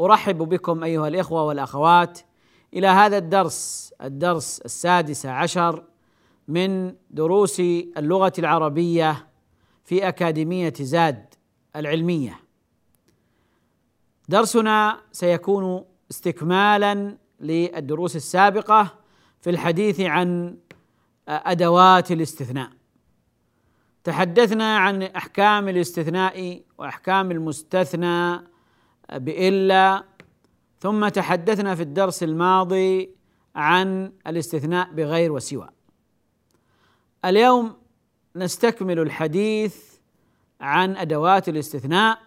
أرحب بكم أيها الإخوة والأخوات إلى هذا الدرس الدرس السادس عشر من دروس اللغة العربية في أكاديمية زاد العلمية. درسنا سيكون استكمالا للدروس السابقة في الحديث عن أدوات الاستثناء. تحدثنا عن أحكام الاستثناء وأحكام المستثنى بإلا. ثم تحدثنا في الدرس الماضي عن الاستثناء بغير وسوى. اليوم نستكمل الحديث عن أدوات الاستثناء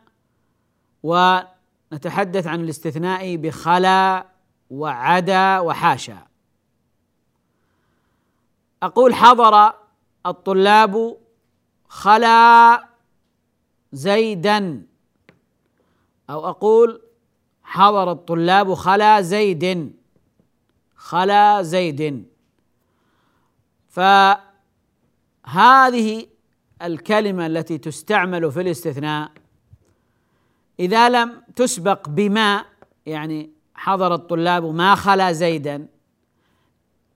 ونتحدث عن الاستثناء بخلا وعدا وحاشا. أقول حضر الطلاب خلا زيدا. أو أقول حضر الطلاب خلا زيد. خلا زيد. فهذه الكلمة التي تستعمل في الاستثناء إذا لم تسبق بما يعني حضر الطلاب ما خلا زيدا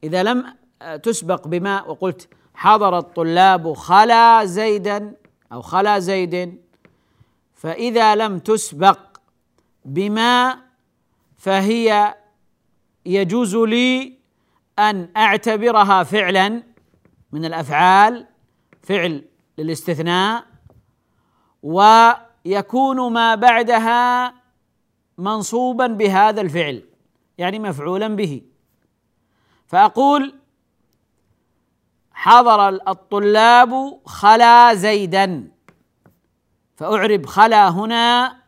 إذا لم تسبق بما وقلت حضر الطلاب خلا زيدا أو خلا زيد فإذا لم تسبق بما فهي يجوز لي أن أعتبرها فعلا من الأفعال فعل للاستثناء ويكون ما بعدها منصوبا بهذا الفعل يعني مفعولا به. فأقول حضر الطلاب خلا زيدا فأعرب خلا هنا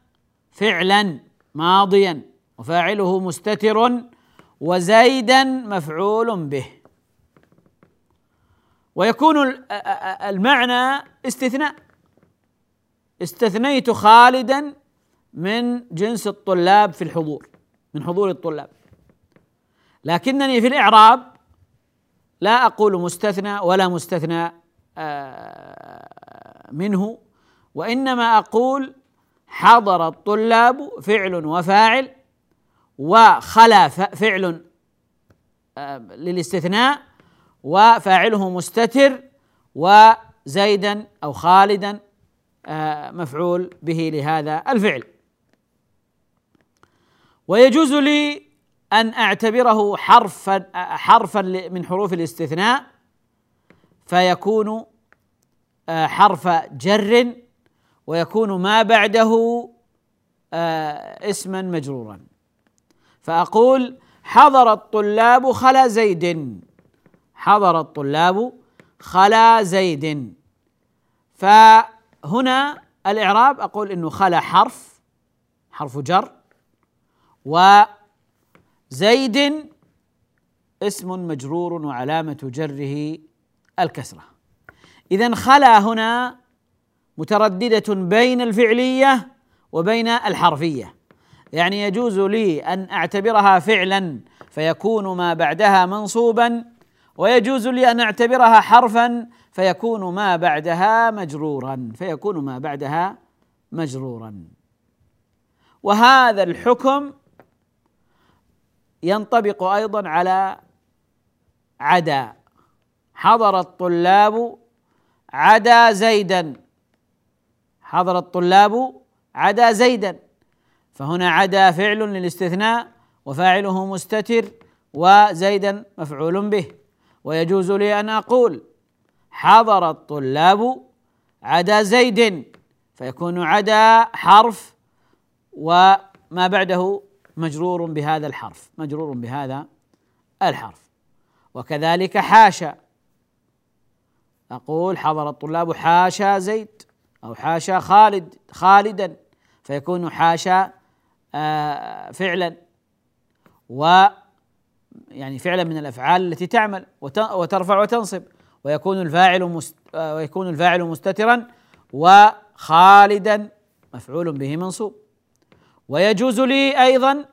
فعلا ماضيا وفاعله مستتر وزيدا مفعول به. ويكون المعنى استثناء. استثنيت خالدا من جنس الطلاب في الحضور من حضور الطلاب. لكنني في الإعراب لا أقول مستثنى ولا مستثنى منه وإنما أقول حضر الطلاب فعل وفاعل وخلا فعل للاستثناء وفاعله مستتر وزيدا أو خالدا مفعول به لهذا الفعل. ويجوز لي أن أعتبره حرفا حرفا من حروف الاستثناء فيكون حرف جر ويكون ما بعده اسما مجرورا. فأقول حضر الطلاب خلا زيد. حضر الطلاب خلا زيد. فهنا الإعراب أقول إنه خلا حرف حرف جر. وزيد اسم مجرور وعلامة جره الكسرة. إذا خلا هنا مترددة بين الفعلية وبين الحرفية. يعني يجوز لي أن أعتبرها فعلا فيكون ما بعدها منصوبا ويجوز لي أن أعتبرها حرفا فيكون ما بعدها مجرورا فيكون ما بعدها مجرورا. وهذا الحكم ينطبق أيضا على عدا. حضر الطلاب عدا زيدا. حضر الطلاب عدا زيدا فهنا عدا فعل للاستثناء وفاعله مستتر وزيدا مفعول به. ويجوز لي أن أقول حضر الطلاب عدا زيد فيكون عدا حرف وما بعده مجرور بهذا الحرف مجرور بهذا الحرف. وكذلك حاشا أقول حضر الطلاب حاشا زيد. أو حاشا خالد خالدا فيكون حاشا آه، فعلا. و يعني فعلا من الأفعال التي تعمل وترفع وتنصب. ويكون الفاعل آه، ويكون الفاعل مستترا وخالدا مفعول به منصوب. ويجوز لي أيضا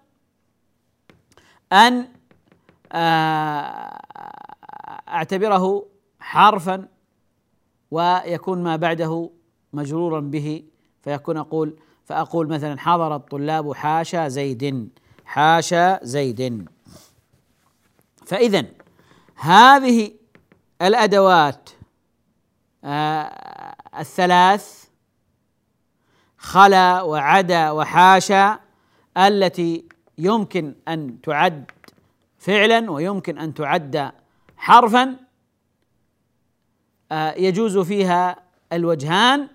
أن آه، أعتبره حرفا ويكون ما بعده مجرورا به فيكون أقول فأقول مثلا حضر الطلاب حاشا زيد حاشا زيد. فاذا هذه الأدوات آه الثلاث خلا وعدا وحاشا التي يمكن أن تعد فعلا ويمكن أن تعد حرفا آه يجوز فيها الوجهان.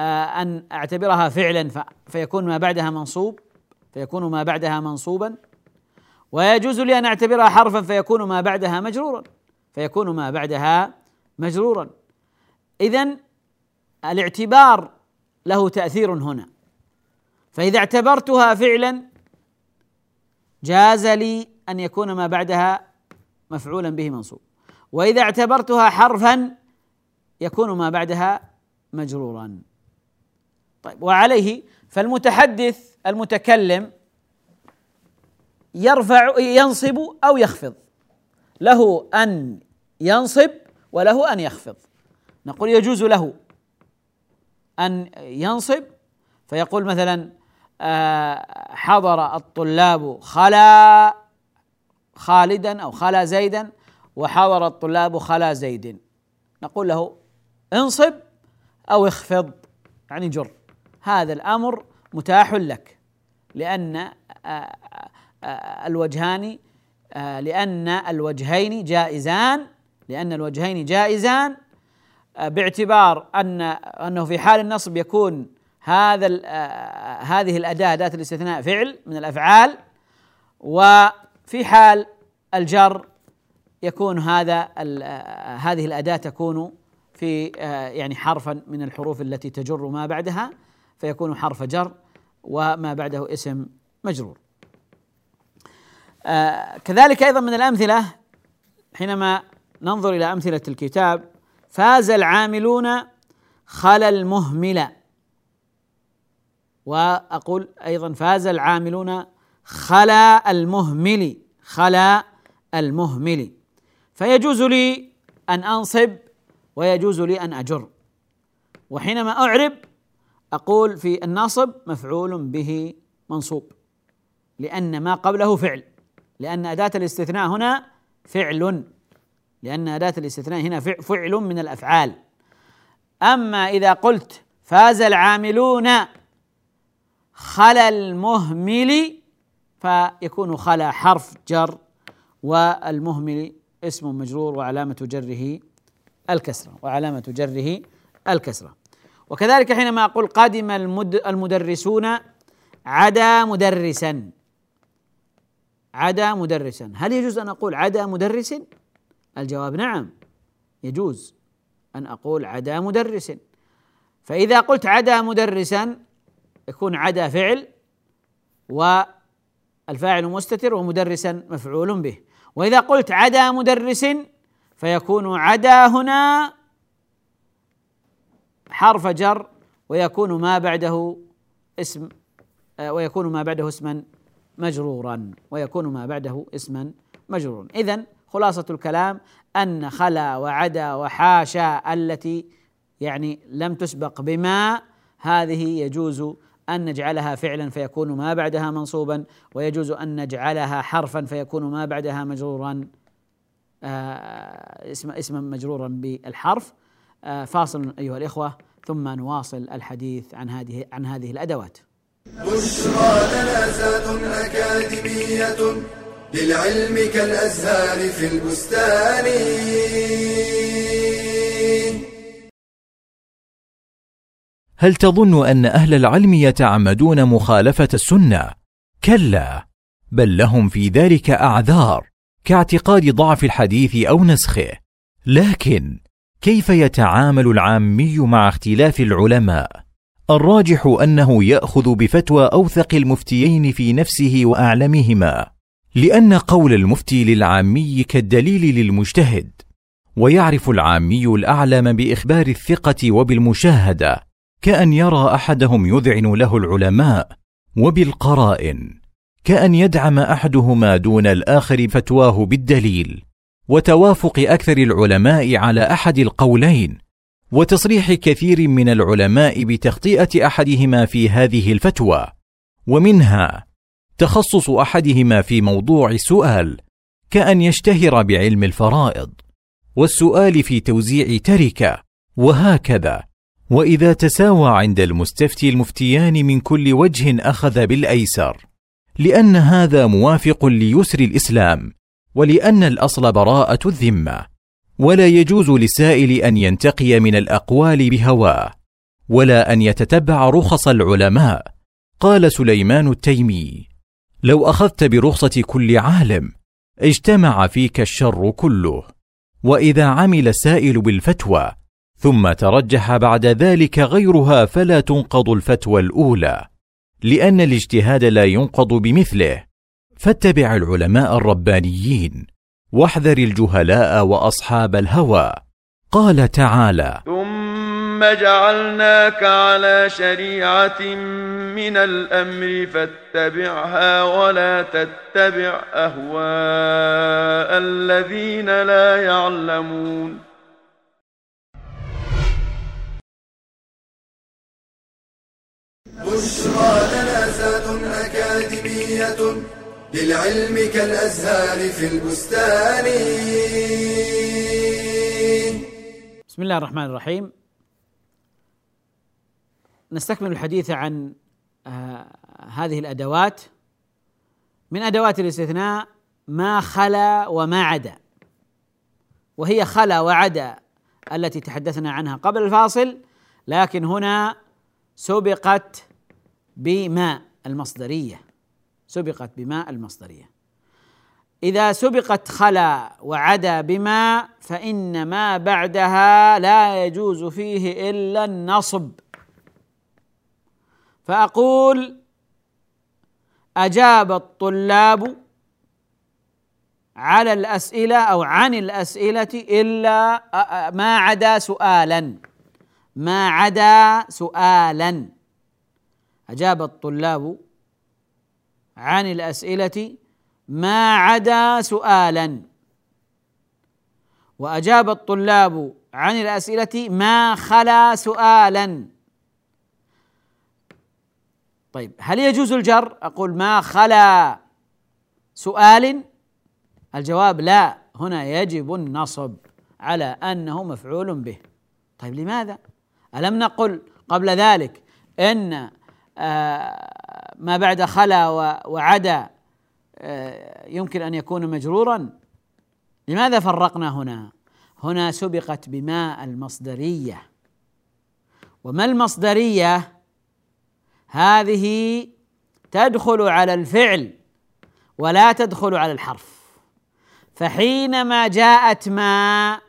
آه أن أعتبرها فعلا فيكون ما بعدها منصوب فيكون ما بعدها منصوبا. ويجوز لي أن أعتبرها حرفا فيكون ما بعدها مجرورا فيكون ما بعدها مجرورا. اذا الاعتبار له تأثير هنا. فإذا اعتبرتها فعلا جاز لي أن يكون ما بعدها مفعولا به منصوب. وإذا اعتبرتها حرفا يكون ما بعدها مجرورا. طيب وعليه فالمتحدث المتكلم يرفع ينصب أو يخفض. له أن ينصب وله أن يخفض. نقول يجوز له أن ينصب فيقول مثلا آه، حضر الطلاب خلا خالدا أو خلا زيدا وحضر الطلاب خلا زيد. نقول له انصب أو اخفض يعني جر. هذا الأمر متاح لك لأن آه، آه، الوجهان لأن الوجهين جائزان لأن الوجهين جائزان باعتبار أن أنه في حال النصب يكون هذا هذه الأداة اداه الاستثناء فعل من الأفعال وفي حال الجر يكون هذا هذه الأداة تكون في يعني حرفا من الحروف التي تجر ما بعدها. فيكون حرف جر وما بعده اسم مجرور. كذلك أيضا من الأمثلة حينما ننظر إلى أمثلة الكتاب فاز العاملون خلا المهمل. وأقول أيضا فاز العاملون خلا المهمل خلا المهمل. فيجوز لي أن أنصب ويجوز لي أن أجر. وحينما أعرب أقول في الناصب مفعول به منصوب لأن ما قبله فعل لأن أداة الاستثناء هنا فعل لأن أداة الاستثناء هنا فعل من الأفعال. أما إذا قلت فاز العاملون خلا المهمل فيكون خلا حرف جر والمهمل اسم مجرور وعلامة جره الكسرة وعلامة جره الكسرة. وكذلك حينما أقول قادم المدرسون عدا مدرسا. عدا مدرسا. هل يجوز أن أقول عدا مدرس؟ الجواب نعم يجوز أن أقول عدا مدرس. فإذا قلت عدا مدرسا يكون عدا فعل والفاعل مستتر ومدرسا مفعول به. وإذا قلت عدا مدرس فيكون عدا هنا حرف جر ويكون ما بعده اسم ويكون ما بعده اسما مجرورا ويكون ما بعده اسما مجرورا. اذا خلاصة الكلام أن خلا وعدا وحاشا التي يعني لم تسبق بما هذه يجوز أن نجعلها فعلا فيكون ما بعدها منصوبا ويجوز أن نجعلها حرفا فيكون ما بعدها مجرورا آه اسم اسما مجرورا بالحرف. آه فاصل أيها الإخوة ثم نواصل الحديث عن هذه عن هذه الأدوات. بشرى لنا زاد أكاديمية للعلم كالأزهار في البستان. هل تظن أن أهل العلم يتعمدون مخالفة السنة؟ كلا بل لهم في ذلك أعذار كاعتقاد ضعف الحديث أو نسخه. لكن كيف يتعامل العامي مع اختلاف العلماء؟ الراجح أنه يأخذ بفتوى أوثق المفتيين في نفسه وأعلمهما لأن قول المفتي للعامي كالدليل للمجتهد ويعرف العامي الأعلم بإخبار الثقة وبالمشاهدة كأن يرى أحدهم يذعن له العلماء وبالقرائن كأن يدعم أحدهما دون الآخر فتواه بالدليل. وتوافق أكثر العلماء على أحد القولين وتصريح كثير من العلماء بتخطئه أحدهما في هذه الفتوى ومنها تخصص أحدهما في موضوع سؤال كأن يشتهر بعلم الفرائض والسؤال في توزيع تركة وهكذا. وإذا تساوى عند المستفتي المفتيان من كل وجه أخذ بالأيسر لأن هذا موافق ليسر الإسلام. ولأن الأصل براءة الذمة. ولا يجوز للسائل أن ينتقي من الأقوال بهواه ولا أن يتتبع رخص العلماء. قال سليمان التيمي لو أخذت برخصة كل عالم اجتمع فيك الشر كله. وإذا عمل السائل بالفتوى ثم ترجح بعد ذلك غيرها فلا تنقض الفتوى الأولى لأن الاجتهاد لا ينقض بمثله. فاتبع العلماء الربانيين واحذر الجهلاء وأصحاب الهوى. قال تعالى ثم جعلناك على شريعة من الأمر فاتبعها ولا تتبع أهواء الذين لا يعلمون. بشرى لنا زاد أكاديمية للعلم كالأزهار في البستان. بسم الله الرحمن الرحيم. نستكمل الحديث عن آه هذه الأدوات. من أدوات الاستثناء ما خلا وما عدا. وهي خلا وعدا التي تحدثنا عنها قبل الفاصل لكن هنا سبقت بما المصدرية. سبقت بما المصدرية. إذا سبقت خلا وعدا بما فإن ما بعدها لا يجوز فيه إلا النصب. فأقول أجاب الطلاب على الأسئلة أو عن الأسئلة إلا ما عدا سؤالا. ما عدا سؤالا. أجاب الطلاب عن الأسئلة ما عدا سؤالا. وأجاب الطلاب عن الأسئلة ما خلا سؤالا. طيب هل يجوز الجر؟ أقول ما خلا سؤال؟ الجواب لا. هنا يجب النصب على أنه مفعول به. طيب لماذا؟ ألم نقل قبل ذلك إن آه، ما بعد خلا وعدا آه، يمكن أن يكون مجرورا. لماذا فرقنا هنا؟ هنا سبقت بما المصدرية. وما المصدرية؟ هذه تدخل على الفعل ولا تدخل على الحرف. فحينما جاءت ما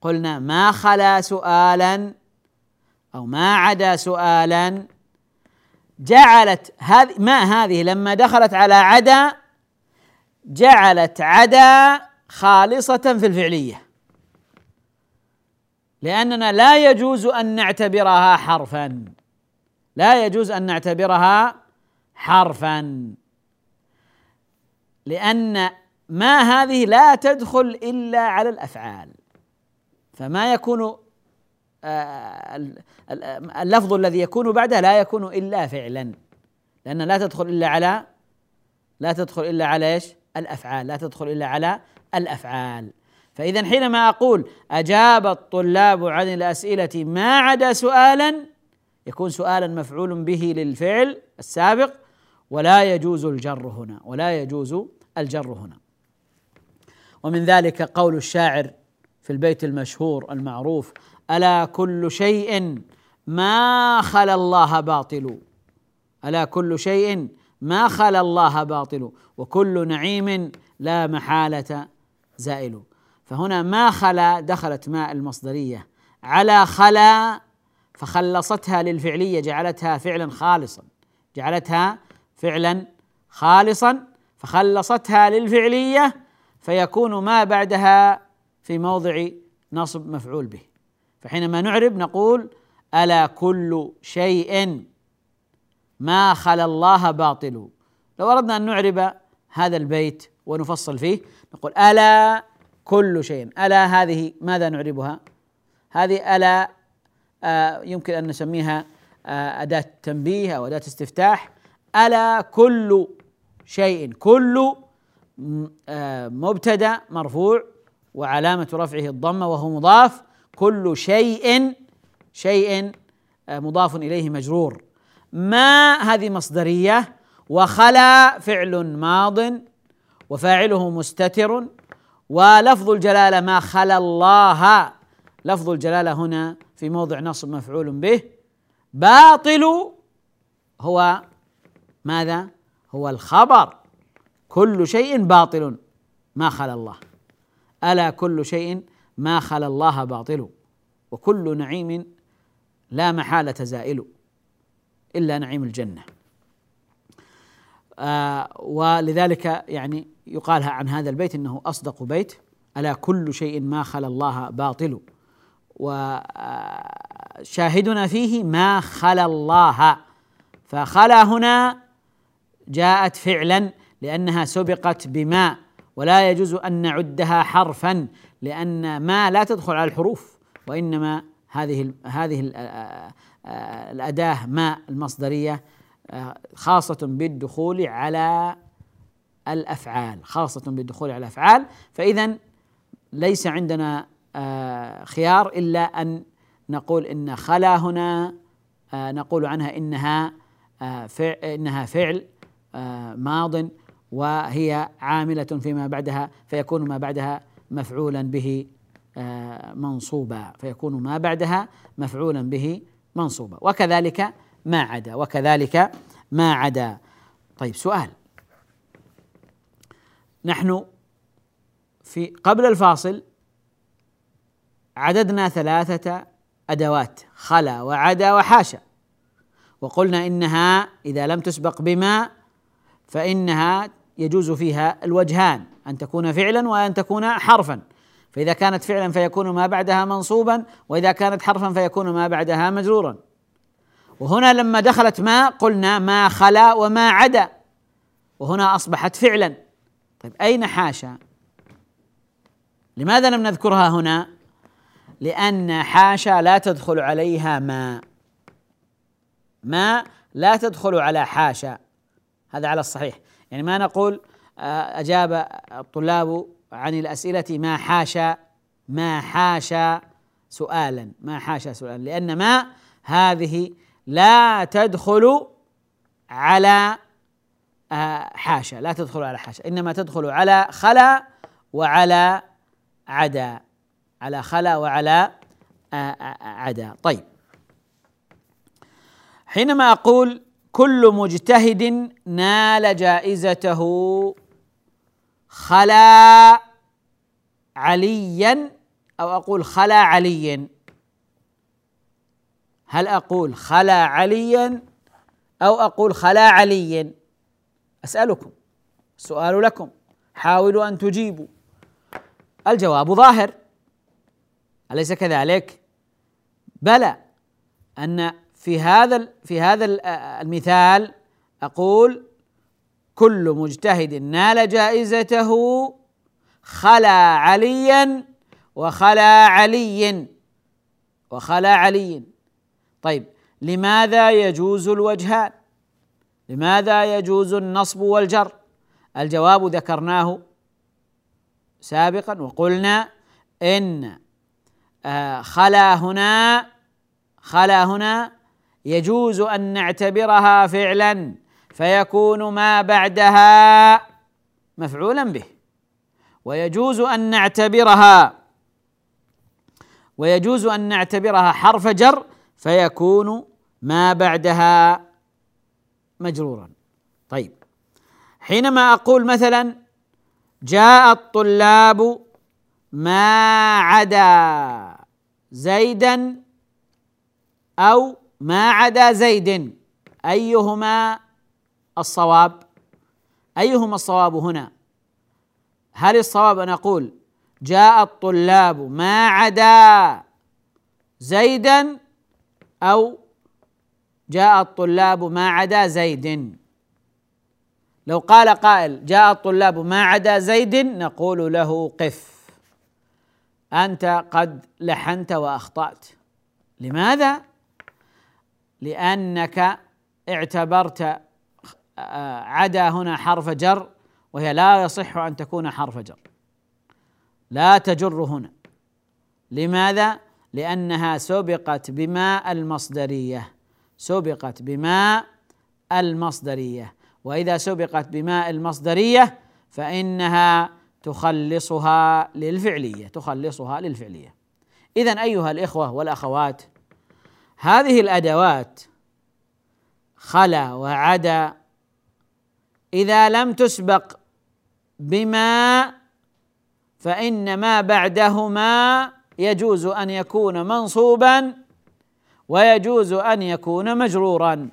قلنا ما خلا سؤالا أو ما عدا سؤالا جعلت هذه ما هذه؟ لما دخلت على عدا جعلت عدا خالصة في الفعلية. لأننا لا يجوز أن نعتبرها حرفا. لا يجوز أن نعتبرها حرفا. لأن ما هذه لا تدخل إلا على الأفعال. فما يكون اللفظ الذي يكون بعده لا يكون إلا فعلا. لأن لا تدخل إلا على لا تدخل إلا على إيش؟ الأفعال. لا تدخل إلا على الأفعال. فإذا حينما أقول أجاب الطلاب عن الأسئلة ما عدا سؤالا يكون سؤالا مفعول به للفعل السابق ولا يجوز الجر هنا ولا يجوز الجر هنا. ومن ذلك قول الشاعر في البيت المشهور المعروف ألا كل شيء ما خلا الله باطل؟ ألا كل شيء ما خلا الله باطل؟ وكل نعيم لا محالة زائل. فهنا ما خلا دخلت ماء المصدرية. على خلا فخلصتها للفعلية جعلتها فعلا خالصا. جعلتها فعلا خالصا فخلصتها للفعلية فيكون ما بعدها في موضع نصب مفعول به. فحينما نعرب نقول ألا كل شيء ما خلا الله باطل. لو أردنا أن نعرب هذا البيت ونفصل فيه نقول ألا كل شيء. ألا هذه ماذا نعربها؟ هذه ألا آه يمكن أن نسميها آه أداة تنبيه أو أداة استفتاح. ألا كل شيء. كل آه مبتدأ مرفوع وعلامة رفعه الضمة وهو مضاف. كل شيء شيء آه، مضاف إليه مجرور. ما هذه مصدرية؟ وخلا فعل ماض وفاعله مستتر. ولفظ الجلالة ما خلا الله. لفظ الجلالة هنا في موضع نصب مفعول به. باطل هو ماذا؟ هو الخبر. كل شيء باطل. ما خلا الله. ألا كل شيء ما خلا الله باطل وكل نعيم لا محالة زائل إلا نعيم الجنة. آه ولذلك يعني يقال عن هذا البيت إنه أصدق بيت ألا كل شيء ما خلا الله باطل وشاهدنا فيه ما خلا الله فخلا هنا جاءت فعلا لأنها سبقت بما ولا يجوز أن نعدها حرفا لأن ما لا تدخل على الحروف وإنما هذه هذه الأداة ما المصدرية خاصة بالدخول على الأفعال خاصة بالدخول على الأفعال. فاذا ليس عندنا خيار إلا أن نقول إن خلا هنا نقول عنها إنها إنها فعل ماض. وهي عاملة فيما بعدها فيكون ما بعدها مفعولا به منصوبا. فيكون ما بعدها مفعولا به منصوبا. وكذلك ما عدا وكذلك ما عدا. طيب سؤال. نحن في قبل الفاصل عددنا ثلاثة أدوات خلا وعدا وحاشا. وقلنا إنها إذا لم تسبق بما فإنها يجوز فيها الوجهان أن تكون فعلا وأن تكون حرفا. فإذا كانت فعلا فيكون ما بعدها منصوبا وإذا كانت حرفا فيكون ما بعدها مجرورا. وهنا لما دخلت ما قلنا ما خلا وما عدا وهنا أصبحت فعلا. طيب أين حاشا؟ لماذا لم نذكرها هنا؟ لأن حاشا لا تدخل عليها ما. ما لا تدخل على حاشا. هذا على الصحيح. يعني ما نقول آه، أجاب الطلاب عن الأسئلة ما حاشا ما حاشا سؤالا ما حاشا سؤالا لأن ما هذه لا تدخل على آه، حاشا لا تدخل على حاشا إنما تدخل على خلا وعلى عدا على خلا وعلى آه، عدا. طيب. حينما أقول كل مجتهد نال جائزته خلا عليا أو أقول خلا عليا. هل أقول خلا عليا أو أقول خلا عليا؟ أسألكم السؤال لكم حاولوا أن تجيبوا. الجواب ظاهر أليس كذلك؟ بلى أن في هذا في هذا المثال أقول كل مجتهد نال جائزته خلا عليا وخلا علي وخلا علي طيب لماذا يجوز الوجهان؟ لماذا يجوز النصب والجر؟ الجواب ذكرناه سابقا وقلنا إن آه، خلا هنا خلا هنا يجوز أن نعتبرها فعلا فيكون ما بعدها مفعولا به. ويجوز أن نعتبرها ويجوز أن نعتبرها حرف جر فيكون ما بعدها مجرورا. طيب حينما أقول مثلا جاء الطلاب ما عدا زيدا أو ما عدا زيد أيهما الصواب؟ أيهما الصواب هنا؟ هل الصواب أن أقول جاء الطلاب ما عدا زيدا أو جاء الطلاب ما عدا زيد؟ لو قال قائل جاء الطلاب ما عدا زيد نقول له قف. أنت قد لحنت وأخطأت. لماذا؟ لأنك اعتبرت آه، عدا هنا حرف جر وهي لا يصح أن تكون حرف جر. لا تجر هنا. لماذا؟ لأنها سبقت بما المصدرية. سبقت بما المصدرية. وإذا سبقت بماء المصدرية فإنها تخلصها للفعلية تخلصها للفعلية. اذا أيها الإخوة والأخوات هذه الأدوات خلا وعدا إذا لم تسبق بما فان ما بعدهما يجوز أن يكون منصوبا ويجوز أن يكون مجرورا.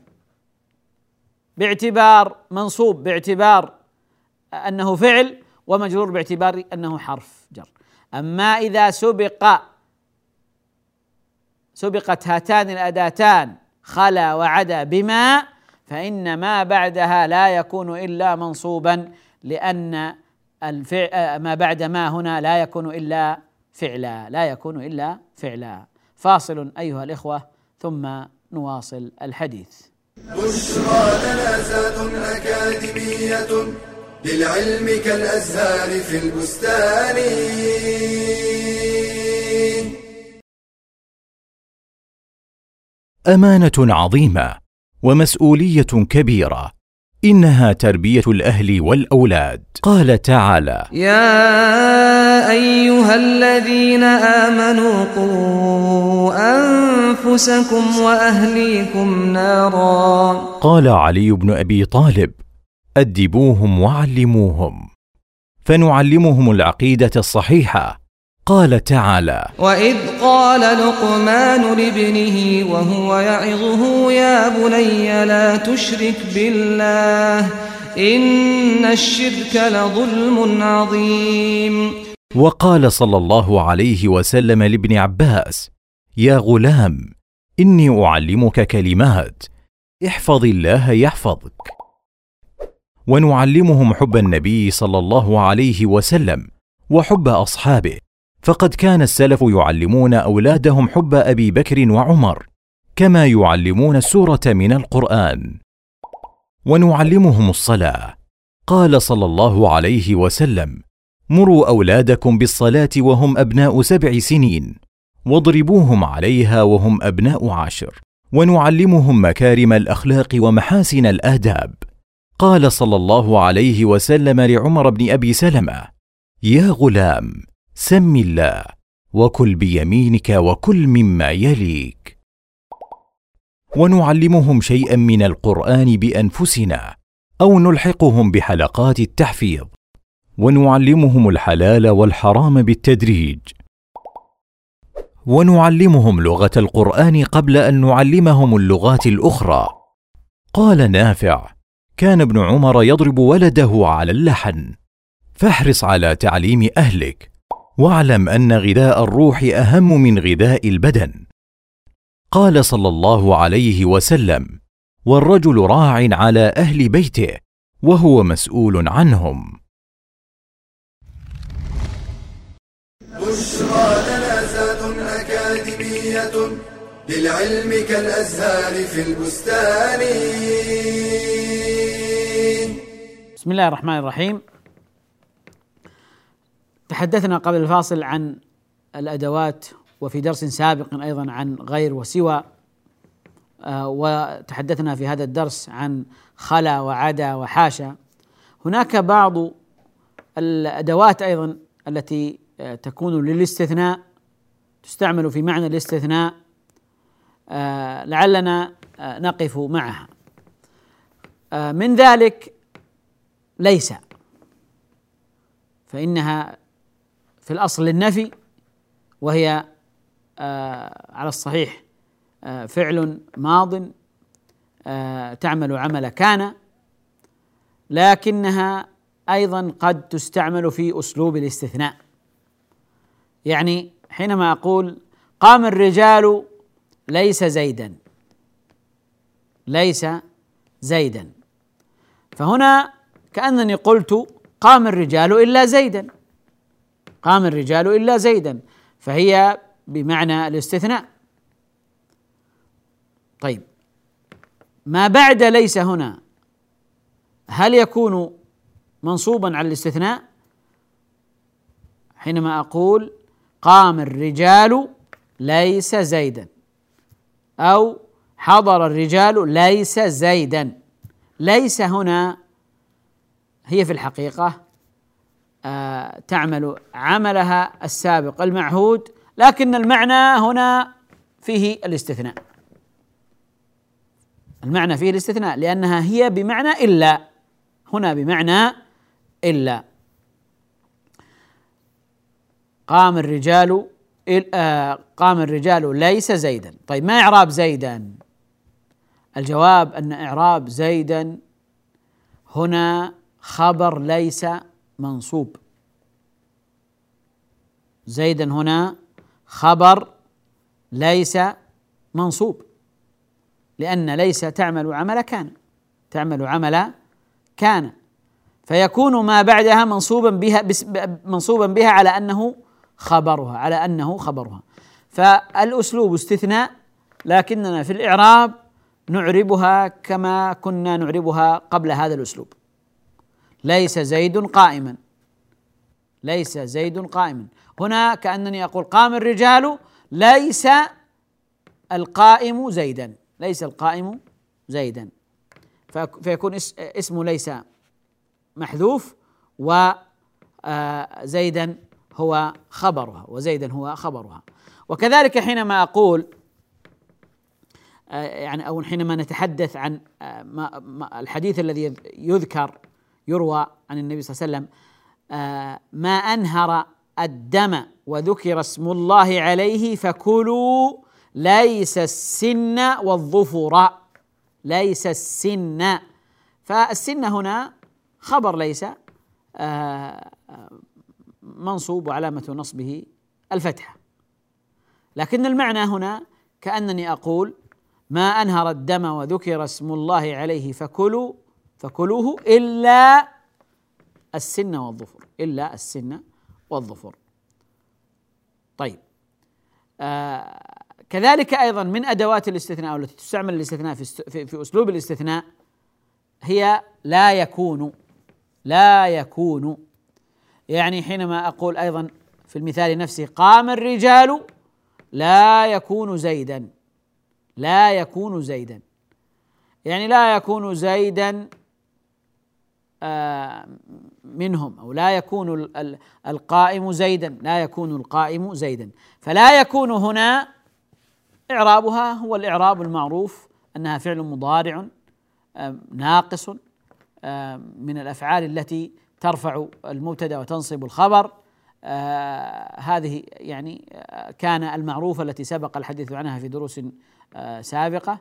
باعتبار منصوب باعتبار أنه فعل ومجرور باعتبار أنه حرف جر. أما إذا سبق سبقت هاتان الأداتان خلا وعدا بما فإن ما بعدها لا يكون إلا منصوبا لأن الفعل ما بعد ما هنا لا يكون إلا فعلا لا يكون إلا فعلا. فاصل أيها الإخوة ثم نواصل الحديث. بشرى لنا زاد أكاديمية للعلم كالأزهار في البستان. أمانة عظيمة ومسؤولية كبيرة إنها تربية الأهل والأولاد. قال تعالى يا أيها الذين آمنوا قوا أنفسكم وأهليكم نارا. قال علي بن أبي طالب أدبوهم وعلموهم فنعلمهم العقيدة الصحيحة قال تعالى واذ قال لقمان لابنه وهو يعظه يا بني لا تشرك بالله ان الشرك لظلم عظيم. وقال صلى الله عليه وسلم لابن عباس يا غلام إني أعلمك كلمات احفظ الله يحفظك. ونعلمهم حب النبي صلى الله عليه وسلم وحب أصحابه. فقد كان السلف يعلمون أولادهم حب أبي بكر وعمر كما يعلمون السورة من القرآن. ونعلمهم الصلاة. قال صلى الله عليه وسلم مروا أولادكم بالصلاة وهم أبناء سبع سنين واضربوهم عليها وهم أبناء عشر ونعلمهم مكارم الأخلاق ومحاسن الآداب. قال صلى الله عليه وسلم لعمر بن أبي سلمة يا غلام سم الله وكل بيمينك وكل مما يليك. ونعلمهم شيئا من القرآن بأنفسنا أو نلحقهم بحلقات التحفيظ. ونعلمهم الحلال والحرام بالتدريج. ونعلمهم لغة القرآن قبل أن نعلمهم اللغات الأخرى. قال نافع كان ابن عمر يضرب ولده على اللحن. فاحرص على تعليم أهلك. واعلم أن غذاء الروح أهم من غذاء البدن. قال صلى الله عليه وسلم والرجل راع على أهل بيته وهو مسؤول عنهم. بشرى لنا زاد أكاديمية للعلم كالأزهار في البستان. بسم الله الرحمن الرحيم. تحدثنا قبل الفاصل عن الأدوات وفي درس سابق أيضا عن غير وسوى آه، وتحدثنا في هذا الدرس عن خلا وعدا وحاشا. هناك بعض الأدوات أيضا التي آه، تكون للاستثناء تستعمل في معنى الاستثناء آه، لعلنا نقف معها. من ذلك ليس فإنها في الأصل للنفي وهي على الصحيح آه، فعل ماض آه، تعمل عمل كان لكنها أيضا قد تستعمل في أسلوب الاستثناء. يعني حينما أقول قام الرجال ليس زيدا ليس زيدا. فهنا كأنني قلت قام الرجال إلا زيدا. قام الرجال إلا زيدا فهي بمعنى الاستثناء. طيب ما بعد ليس هنا؟ هل يكون منصوبا على الاستثناء؟ حينما أقول قام الرجال ليس زيدا أو حضر الرجال ليس زيدا. ليس هنا هي في الحقيقة تعمل عملها السابق المعهود لكن المعنى هنا فيه الاستثناء. المعنى فيه الاستثناء لأنها هي بمعنى إلا. هنا بمعنى إلا. قام الرجال آه، قام الرجال ليس زيدا. طيب ما إعراب زيدا؟ الجواب أن إعراب زيدا هنا خبر ليس منصوب. زيدا هنا خبر ليس منصوب لأن ليس تعمل عمل كان تعمل عمل كان. فيكون ما بعدها منصوبا بها منصوبا بها على أنه خبرها على أنه خبرها. فالأسلوب استثناء لكننا في الإعراب نعربها كما كنا نعربها قبل هذا الأسلوب. ليس زيد قائما. ليس زيد قائما. هنا كأنني أقول قام الرجال ليس القائم زيدا. ليس القائم زيدا. فيكون اسم ليس محذوف وزيدا آه، هو خبرها وزيدا هو خبرها. وكذلك حينما أقول آه، يعني أو حينما نتحدث عن آه، الحديث الذي يذكر يروى عن النبي صلى الله عليه وسلم ما أنهر الدم وذكر اسم الله عليه فكلوا ليس السن والظفر ليس السن. فالسن هنا خبر ليس آه، منصوب وعلامة نصبه الفتحة. لكن المعنى هنا كأنني أقول ما أنهر الدم وذكر اسم الله عليه فكلوا فكلوه إلا السن والظفر إلا السن والظفر. طيب. آه كذلك أيضا من أدوات الاستثناء التي تستعمل الاستثناء في, في, في أسلوب الاستثناء هي لا يكون لا يكون. يعني حينما أقول أيضا في المثال نفسه قام الرجال لا يكون زيدا لا يكون زيدا. يعني لا يكون زيدا منهم أو لا يكون القائم زيدا لا يكون القائم زيدا. فلا يكون هنا إعرابها هو الإعراب المعروف أنها فعل مضارع ناقص من الأفعال التي ترفع المبتدأ وتنصب الخبر. آه، هذه يعني آه، كان المعروفة التي سبق الحديث عنها في دروس آه، سابقة.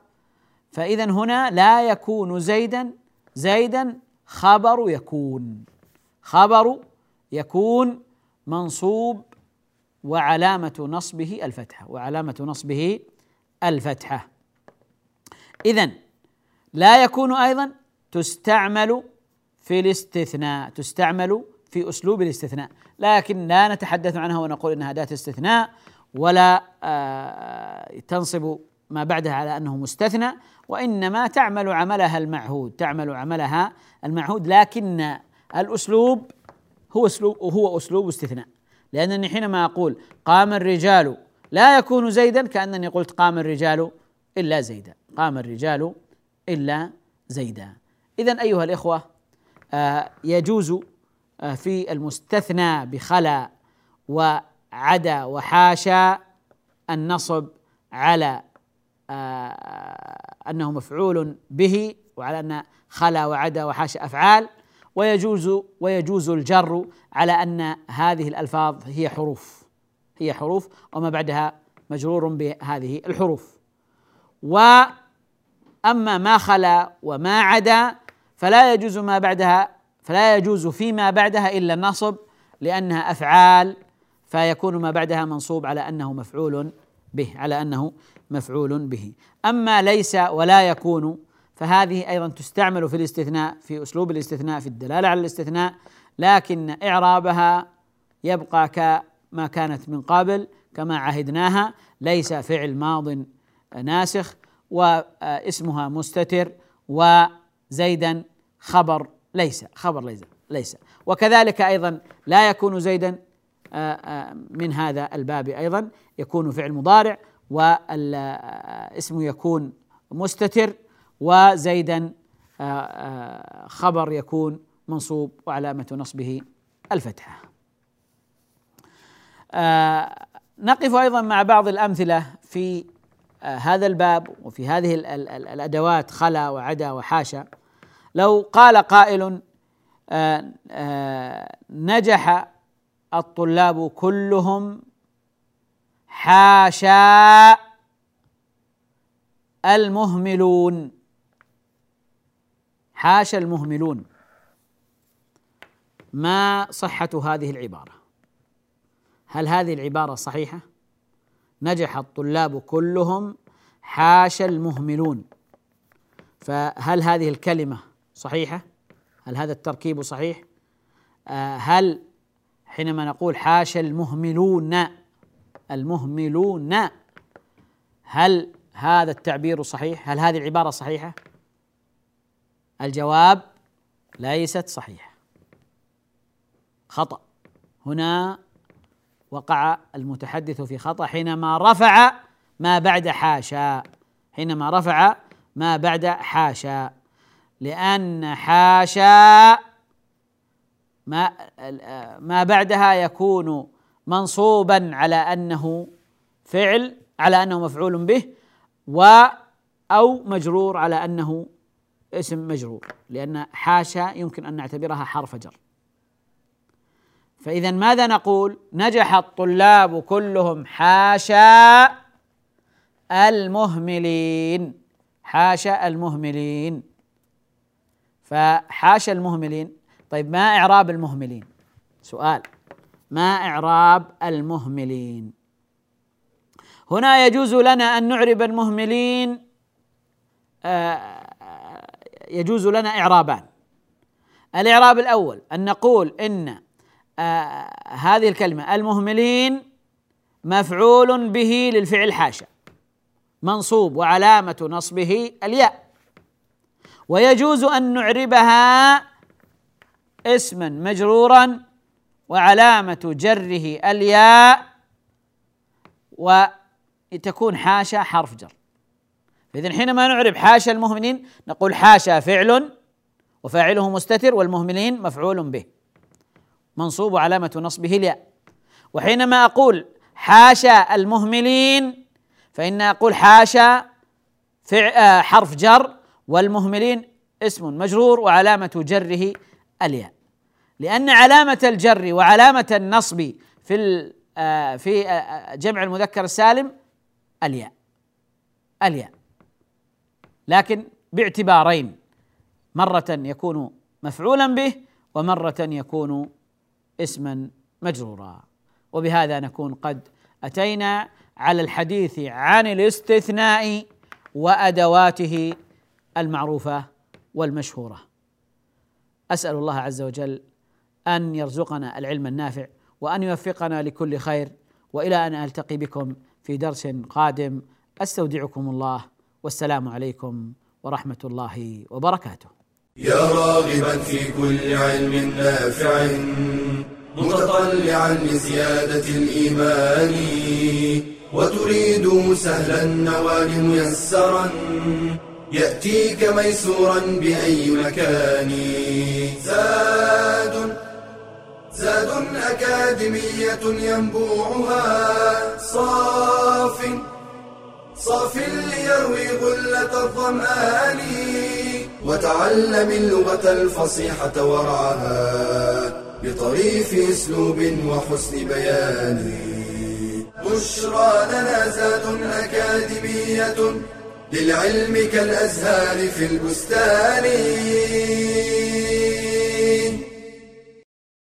فإذا هنا لا يكون زيدا زيدا خبر يكون. خبر يكون منصوب وعلامة نصبه الفتحة وعلامة نصبه الفتحة. إذا لا يكون أيضا تستعمل في الاستثناء تستعمل في أسلوب الاستثناء. لكن لا نتحدث عنها ونقول إنها أداة استثناء ولا آه، تنصب ما بعدها على أنه مستثنى. وإنما تعمل عملها المعهود تعمل عملها المعهود لكن الأسلوب هو أسلوب هو أسلوب استثناء. لأنني حينما أقول قام الرجال لا يكون زيدا كأنني قلت قام الرجال إلا زيدا. قام الرجال إلا زيدا. إذا أيها الإخوة آه، يجوز آه، في المستثنى بخلا وعدا وحاشا النصب على آه، أنه مفعول به وعلى أن خلا وعدا وحاشا أفعال ويجوز ويجوز الجر على أن هذه الألفاظ هي حروف هي حروف وما بعدها مجرور بهذه الحروف. واما ما خلا وما عدا فلا يجوز ما بعدها فلا يجوز فيما بعدها إلا النصب لأنها أفعال فيكون ما بعدها منصوب على أنه مفعول به على أنه مفعول به. أما ليس ولا يكون فهذه أيضا تستعمل في الاستثناء في أسلوب الاستثناء في الدلالة على الاستثناء لكن إعرابها يبقى كما كانت من قبل كما عهدناها ليس فعل ماض ناسخ واسمها مستتر وزيدا خبر ليس خبر ليس ليس. وكذلك أيضا لا يكون زيدا آه، آه، من هذا الباب أيضا يكون فعل مضارع والاسم يكون مستتر وزيدا آه، خبر يكون منصوب وعلامة نصبه الفتحة. نقف أيضا مع بعض الأمثلة في هذا الباب وفي هذه الأدوات خلا وعدا وحاشا لو قال قائل نجح الطلاب كلهم حاشا المهملون. حاشا المهملون. ما صحة هذه العبارة؟ هل هذه العبارة صحيحة؟ نجح الطلاب كلهم حاشا المهملون. فهل هذه الكلمة صحيحة؟ هل هذا التركيب صحيح؟ آه، هل حينما نقول حاشا المهملون المهملون. هل هذا التعبير صحيح؟ هل هذه العبارة صحيحة؟ الجواب ليست صحيحة. خطأ. هنا وقع المتحدث في خطأ حينما رفع ما بعد حاشا. حينما رفع ما بعد حاشا. لأن حاشا ما ما بعدها يكون منصوبا على أنه فعل على أنه مفعول به و أو مجرور على أنه اسم مجرور لأن حاشا يمكن أن نعتبرها حرف جر. فاذا ماذا نقول؟ نجح الطلاب كلهم حاشا المهملين. حاشا المهملين. فحاشا المهملين. طيب ما إعراب المهملين؟ سؤال. ما إعراب المهملين. هنا يجوز لنا أن نعرب المهملين آه، يجوز لنا إعرابان. الإعراب الأول أن نقول إن آه، هذه الكلمة المهملين مفعول به للفعل حاشا منصوب وعلامة نصبه الياء. ويجوز أن نعربها اسما مجرورا وعلامة جره الياء وتكون حاشا حرف جر. فإذا حينما نعرب حاشا المهملين نقول حاشا فعل وفاعله مستتر والمهملين مفعول به. منصوب علامة نصبه الياء. وحينما أقول حاشا المهملين فإن أقول حاشا آه، حرف جر والمهملين اسم مجرور وعلامة جره الياء. لأن علامة الجر وعلامة النصب في آه، في آه، جمع المذكر السالم الياء. الياء. لكن باعتبارين. مرة يكون مفعولا به ومرة يكون اسما مجرورا. وبهذا نكون قد أتينا على الحديث عن الاستثناء وأدواته المعروفة والمشهورة. أسأل الله عز وجل أن يرزقنا العلم النافع وأن يوفقنا لكل خير وإلى أن ألتقي بكم في درس قادم. أستودعكم الله. والسلام عليكم ورحمة الله وبركاته. يا راغبا في كل علم نافع متطلعا لزيادة الإيمان وتريد سهلا النوال ميسرا يأتيك ميسورا بأي مكان. زاد زاد أكاديمية ينبوعها. صاف صاف ليروي غلة الظمآن وتعلم اللغة الفصيحة ورعاها بطريف أسلوب وحسن بيان. بشرى لنا زاد أكاديمية للعلم كالأزهار في البستان.